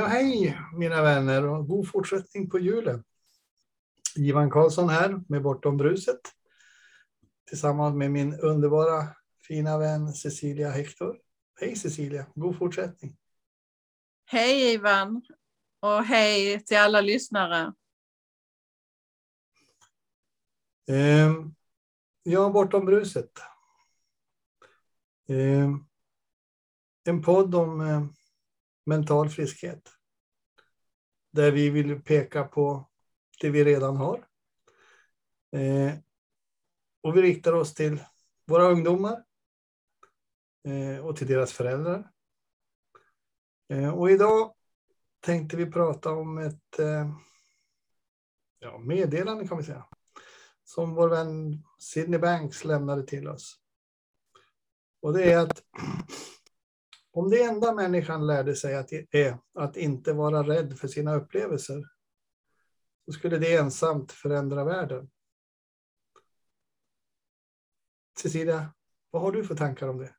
Ja, hej mina vänner och god fortsättning på julen. Ivan Karlsson här med Bortom bruset. Tillsammans med min underbara fina vän Cecilia Hector. Hej Cecilia, god fortsättning. Hej Ivan och hej till alla lyssnare. Eh, ja, Bortom bruset. Eh, en podd om eh, mental friskhet. Där vi vill peka på det vi redan har. Eh, och vi riktar oss till våra ungdomar eh, och till deras föräldrar. Eh, och idag tänkte vi prata om ett eh, ja, meddelande kan vi säga. Som vår vän Sidney Banks lämnade till oss. Och det är att om det enda människan lärde sig att, är att inte vara rädd för sina upplevelser, så skulle det ensamt förändra världen. Cecilia, vad har du för tankar om det?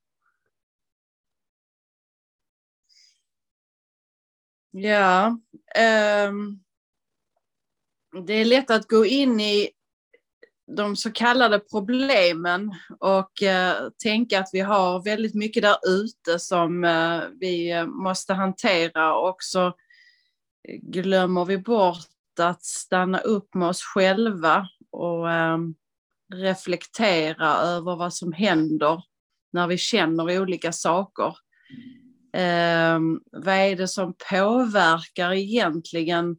Ja, um, det är lätt att gå in i de så kallade problemen och eh, tänka att vi har väldigt mycket där ute som eh, vi eh, måste hantera och så glömmer vi bort att stanna upp med oss själva och eh, reflektera över vad som händer när vi känner olika saker. Eh, vad är det som påverkar egentligen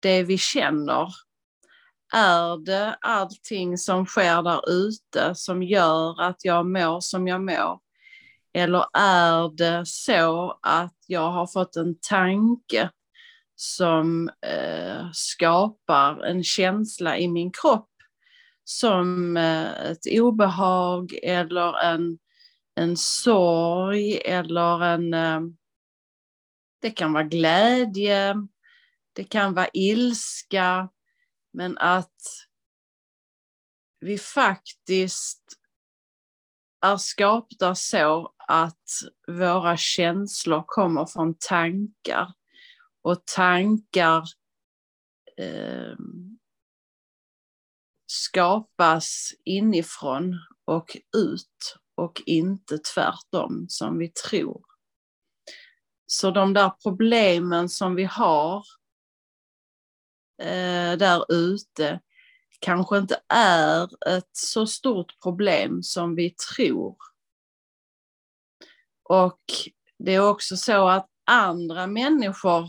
det vi känner? Är det allting som sker där ute som gör att jag mår som jag mår? Eller är det så att jag har fått en tanke som eh, skapar en känsla i min kropp som eh, ett obehag eller en, en sorg eller en... Eh, det kan vara glädje, det kan vara ilska, men att vi faktiskt är skapta så att våra känslor kommer från tankar. Och tankar eh, skapas inifrån och ut och inte tvärtom som vi tror. Så de där problemen som vi har eh, där ute kanske inte är ett så stort problem som vi tror. Och det är också så att andra människor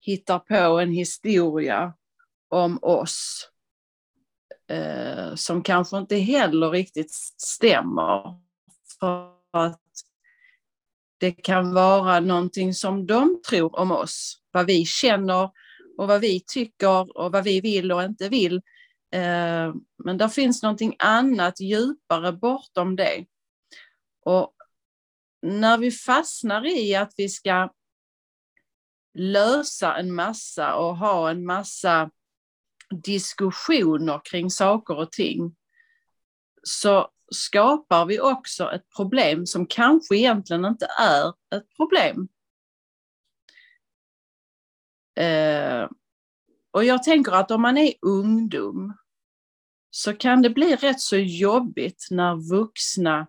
hittar på en historia om oss eh, som kanske inte heller riktigt stämmer. För att det kan vara någonting som de tror om oss, vad vi känner och vad vi tycker och vad vi vill och inte vill. Eh, men där finns någonting annat djupare bortom det. Och när vi fastnar i att vi ska lösa en massa och ha en massa diskussioner kring saker och ting så skapar vi också ett problem som kanske egentligen inte är ett problem. Eh, och jag tänker att om man är ungdom så kan det bli rätt så jobbigt när vuxna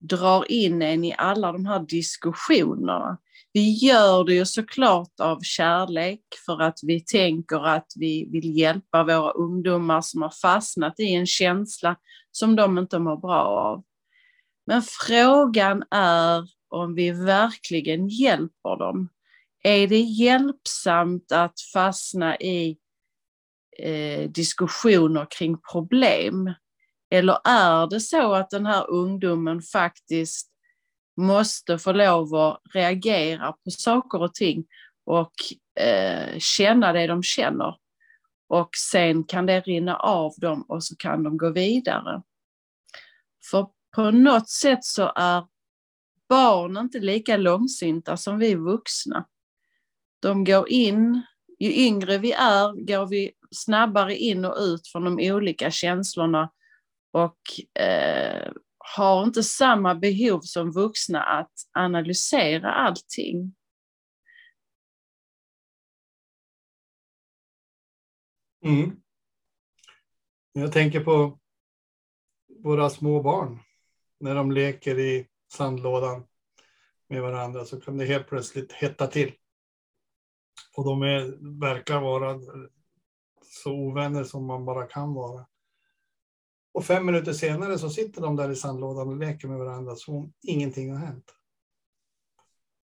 drar in en i alla de här diskussionerna. Vi gör det ju såklart av kärlek för att vi tänker att vi vill hjälpa våra ungdomar som har fastnat i en känsla som de inte mår bra av. Men frågan är om vi verkligen hjälper dem. Är det hjälpsamt att fastna i eh, diskussioner kring problem? Eller är det så att den här ungdomen faktiskt måste få lov att reagera på saker och ting och eh, känna det de känner? Och sen kan det rinna av dem och så kan de gå vidare. För på något sätt så är barn inte lika långsinta som vi vuxna. De går in, ju yngre vi är går vi snabbare in och ut från de olika känslorna och eh, har inte samma behov som vuxna att analysera allting. Mm. Jag tänker på våra små barn. När de leker i sandlådan med varandra så kan det helt plötsligt hetta till. Och de är, verkar vara så ovänner som man bara kan vara. Och fem minuter senare så sitter de där i sandlådan och leker med varandra som om ingenting har hänt.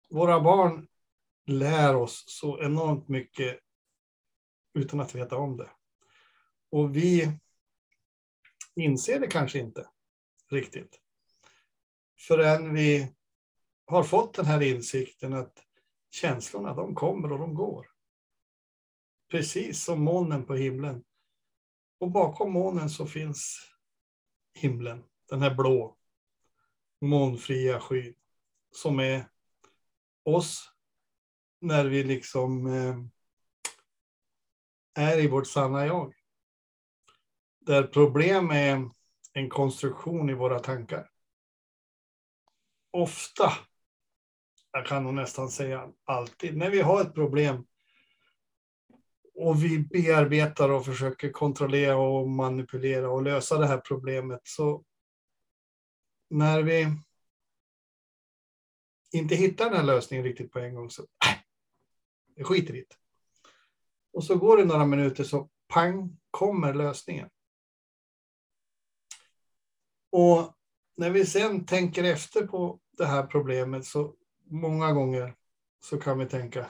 Våra barn lär oss så enormt mycket utan att veta om det. Och vi inser det kanske inte riktigt. Förrän vi har fått den här insikten att känslorna, de kommer och de går. Precis som molnen på himlen. Och bakom molnen så finns himlen, den här blå, molnfria skyn, som är oss när vi liksom eh, är i vårt sanna jag. Där problem är en konstruktion i våra tankar. Ofta, jag kan nog nästan säga alltid, när vi har ett problem och vi bearbetar och försöker kontrollera och manipulera och lösa det här problemet så när vi inte hittar den här lösningen riktigt på en gång så äh, vi skiter i det. Och så går det några minuter så pang kommer lösningen. Och när vi sen tänker efter på det här problemet så många gånger så kan vi tänka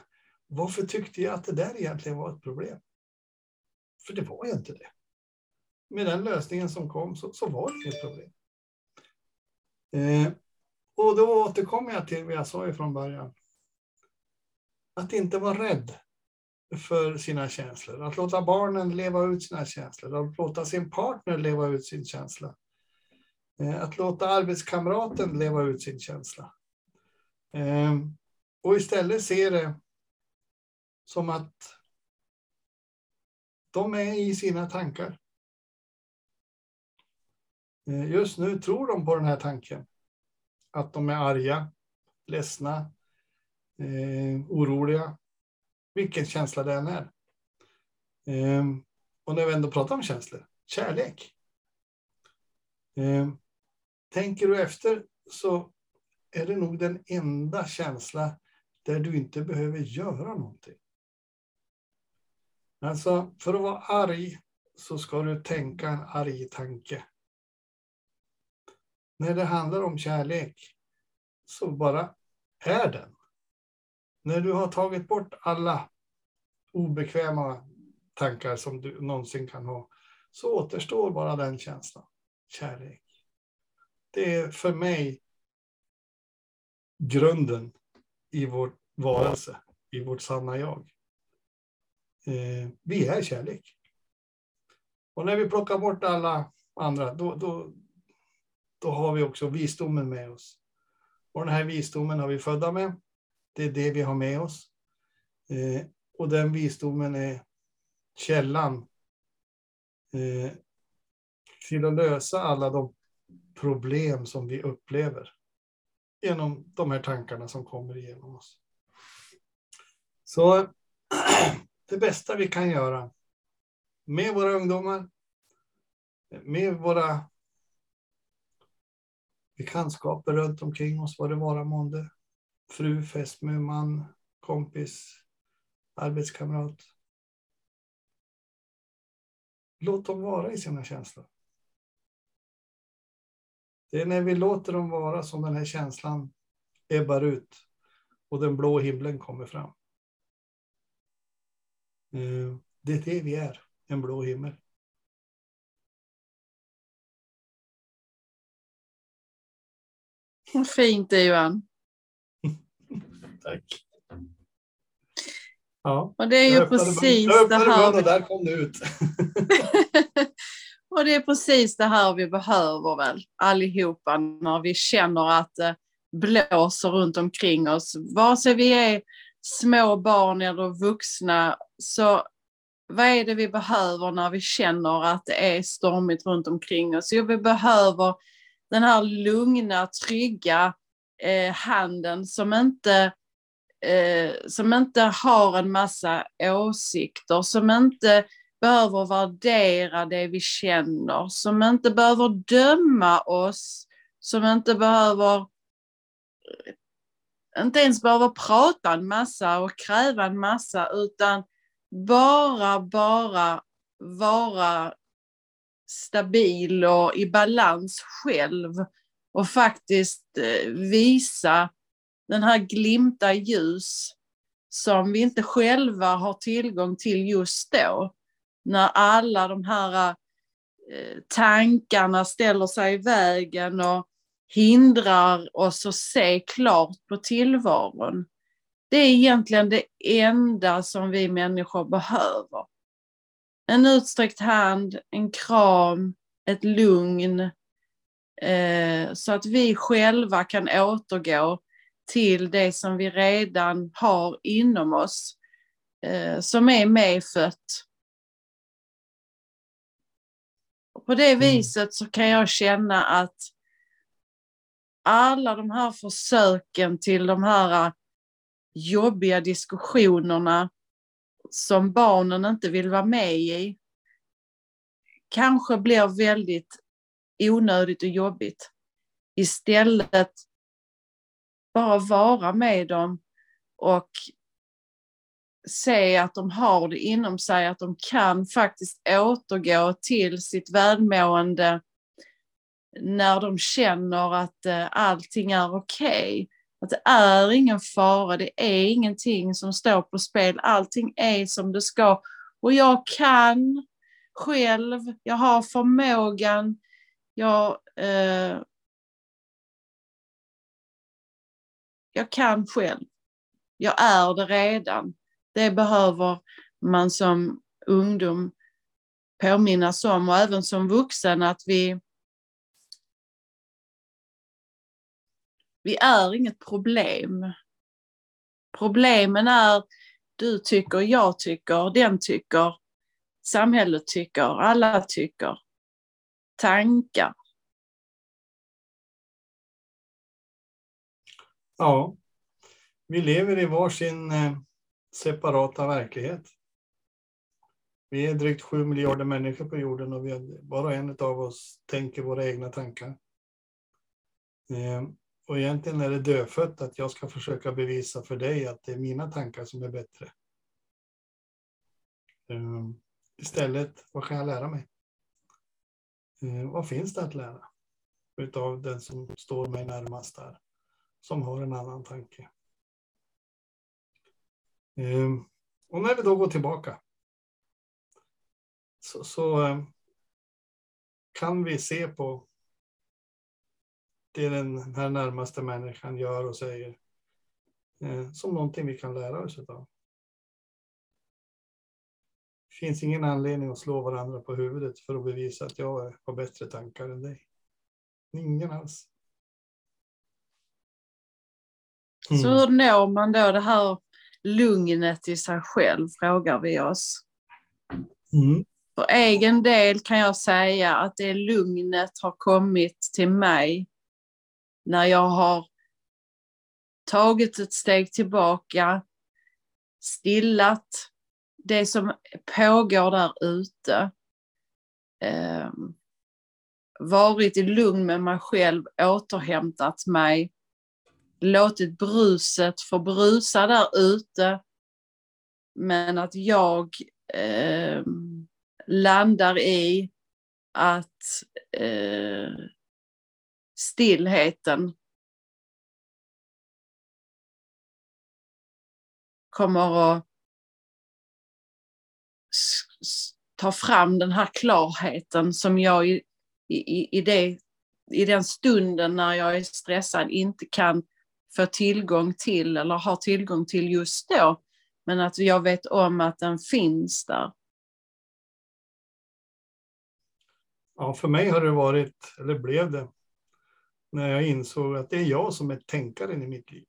varför tyckte jag att det där egentligen var ett problem? För det var ju inte det. Med den lösningen som kom så, så var det inget problem. Eh, och då återkommer jag till vad jag sa från början. Att inte vara rädd för sina känslor. Att låta barnen leva ut sina känslor. Att låta sin partner leva ut sin känsla. Eh, att låta arbetskamraten leva ut sin känsla. Ehm, och istället se det som att de är i sina tankar. Ehm, just nu tror de på den här tanken. Att de är arga, ledsna, eh, oroliga. Vilken känsla det än är. Eh, och när vi ändå pratar om känslor, kärlek. Eh, tänker du efter så är det nog den enda känsla där du inte behöver göra någonting. Alltså, för att vara arg så ska du tänka en arg tanke. När det handlar om kärlek så bara är den. När du har tagit bort alla obekväma tankar som du någonsin kan ha så återstår bara den känslan, kärlek. Det är för mig grunden i vår varelse, i vårt sanna jag. Eh, vi är kärlek. Och när vi plockar bort alla andra, då, då, då har vi också visdomen med oss. Och den här visdomen har vi födda med. Det är det vi har med oss. Eh, och den visdomen är källan eh, till att lösa alla de problem som vi upplever genom de här tankarna som kommer igenom oss. Så det bästa vi kan göra med våra ungdomar, med våra bekantskaper runt omkring oss, vad det vara månde. Fru, fästmö, man, kompis, arbetskamrat. Låt dem vara i sina känslor. Det är när vi låter dem vara som den här känslan ebbar ut och den blå himlen kommer fram. Eh, det är det vi är, en blå himmel. Vad fint det Johan. Tack. Ja, och det är ju precis det här. Och där kom det ut. och det är precis det här vi behöver väl allihopa när vi känner att det blåser runt omkring oss. Vare sig vi är små barn eller vuxna så vad är det vi behöver när vi känner att det är stormigt runt omkring oss? Jo, vi behöver den här lugna, trygga eh, handen som inte, eh, som inte har en massa åsikter, som inte behöver värdera det vi känner, som inte behöver döma oss, som inte behöver inte ens behöver prata en massa och kräva en massa, utan bara, bara vara stabil och i balans själv och faktiskt eh, visa den här glimta ljus som vi inte själva har tillgång till just då. När alla de här eh, tankarna ställer sig i vägen och hindrar oss att se klart på tillvaron. Det är egentligen det enda som vi människor behöver. En utsträckt hand, en kram, ett lugn. Eh, så att vi själva kan återgå till det som vi redan har inom oss. Eh, som är medfött. På det mm. viset så kan jag känna att alla de här försöken till de här jobbiga diskussionerna som barnen inte vill vara med i kanske blir väldigt onödigt och jobbigt. Istället bara vara med dem och se att de har det inom sig, att de kan faktiskt återgå till sitt välmående när de känner att eh, allting är okej. Okay. Att det är ingen fara, det är ingenting som står på spel, allting är som det ska. Och jag kan själv, jag har förmågan, jag, eh, jag kan själv. Jag är det redan. Det behöver man som ungdom påminnas om och även som vuxen att vi Vi är inget problem. Problemen är du tycker, jag tycker, den tycker, samhället tycker, alla tycker. Tankar. Ja, vi lever i varsin eh, separata verklighet. Vi är drygt sju miljarder människor på jorden och vi var och en av oss tänker våra egna tankar. Eh, och egentligen är det dödfött att jag ska försöka bevisa för dig att det är mina tankar som är bättre. Eh, istället, vad kan jag lära mig? Eh, vad finns det att lära? Utav den som står mig närmast där. Som har en annan tanke. Um, och när vi då går tillbaka. Så, så um, kan vi se på det den här närmaste människan gör och säger. Eh, som någonting vi kan lära oss av. Det finns ingen anledning att slå varandra på huvudet för att bevisa att jag har bättre tankar än dig. Ingen alls. Mm. Så hur når man då det här lugnet i sig själv, frågar vi oss. Mm. För egen del kan jag säga att det lugnet har kommit till mig när jag har tagit ett steg tillbaka, stillat det som pågår där ute, eh, varit i lugn med mig själv, återhämtat mig, låtit bruset få brusa där ute, men att jag eh, landar i att eh, stillheten kommer att ta fram den här klarheten som jag i, i, i, det, i den stunden när jag är stressad inte kan få tillgång till eller har tillgång till just då. Men att jag vet om att den finns där. Ja, för mig har det varit, eller blev det, när jag insåg att det är jag som är tänkaren i mitt liv.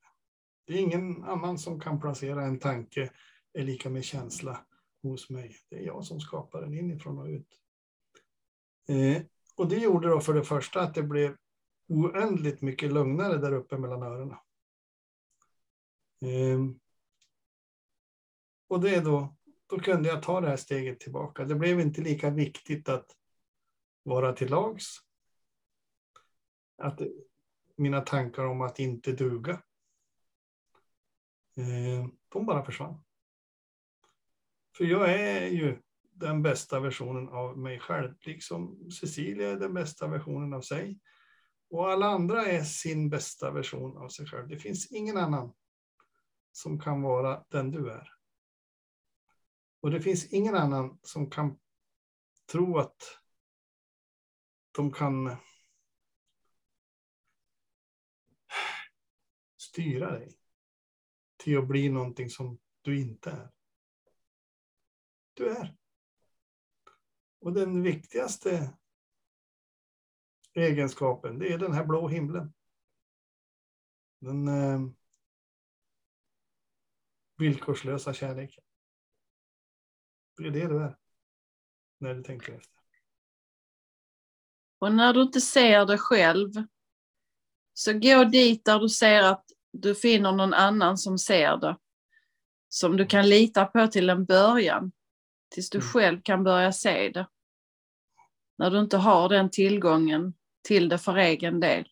Det är ingen annan som kan placera en tanke är lika med känsla hos mig. Det är jag som skapar den inifrån och ut. Eh, och det gjorde då för det första att det blev oändligt mycket lugnare där uppe mellan öronen. Eh, och det då då kunde jag ta det här steget tillbaka. Det blev inte lika viktigt att vara till lags. Att mina tankar om att inte duga. Eh, de bara försvann. För jag är ju den bästa versionen av mig själv, liksom Cecilia är den bästa versionen av sig. Och alla andra är sin bästa version av sig själv. Det finns ingen annan som kan vara den du är. Och det finns ingen annan som kan tro att de kan styra dig till att bli någonting som du inte är. Du är. Och den viktigaste egenskapen, det är den här blå himlen. Den eh, villkorslösa kärleken. Det är det du är. När du tänker efter. Och när du inte ser det själv, så gå dit där du ser att du finner någon annan som ser det. Som du kan lita på till en början. Tills du mm. själv kan börja se det. När du inte har den tillgången till det för egen del.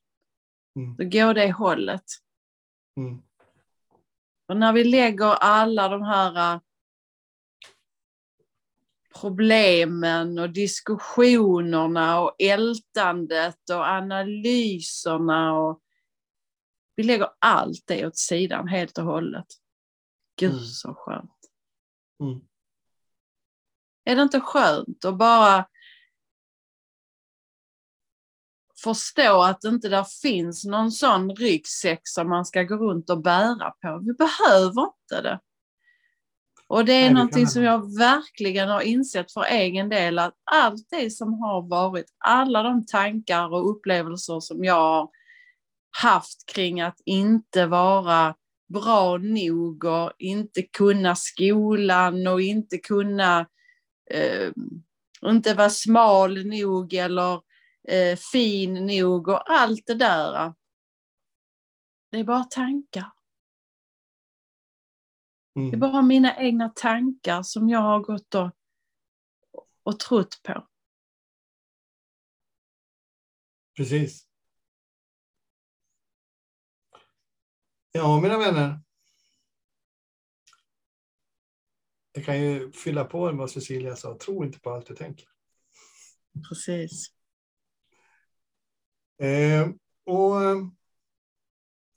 Mm. Då går det hållet. Mm. Och när vi lägger alla de här äh, problemen och diskussionerna och ältandet och analyserna och vi lägger allt det åt sidan helt och hållet. Gud mm. så skönt. Mm. Är det inte skönt att bara förstå att det inte där finns någon sån ryggsäck som man ska gå runt och bära på. Vi behöver inte det. Och det är Nej, någonting som jag verkligen har insett för egen del att allt det som har varit, alla de tankar och upplevelser som jag har haft kring att inte vara bra nog och inte kunna skolan och inte kunna eh, inte vara smal nog eller eh, fin nog och allt det där. Det är bara tankar. Mm. Det är bara mina egna tankar som jag har gått och, och trott på. Precis. Ja, mina vänner. Jag kan ju fylla på vad Cecilia sa. Tro inte på allt du tänker. Precis. Eh, och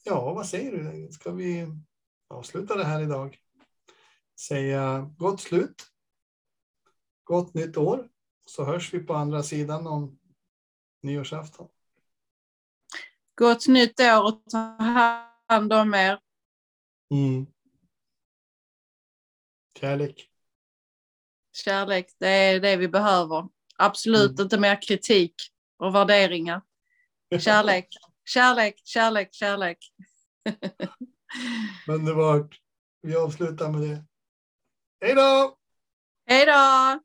ja, vad säger du? Ska vi avsluta det här idag? Säga gott slut. Gott nytt år. Så hörs vi på andra sidan om nyårsafton. Gott nytt år och ta hand om er. Mm. Kärlek. Kärlek, det är det vi behöver. Absolut mm. inte mer kritik och värderingar. Kärlek, kärlek, kärlek, kärlek. Underbart. Vi avslutar med det. Hej då! Hej då!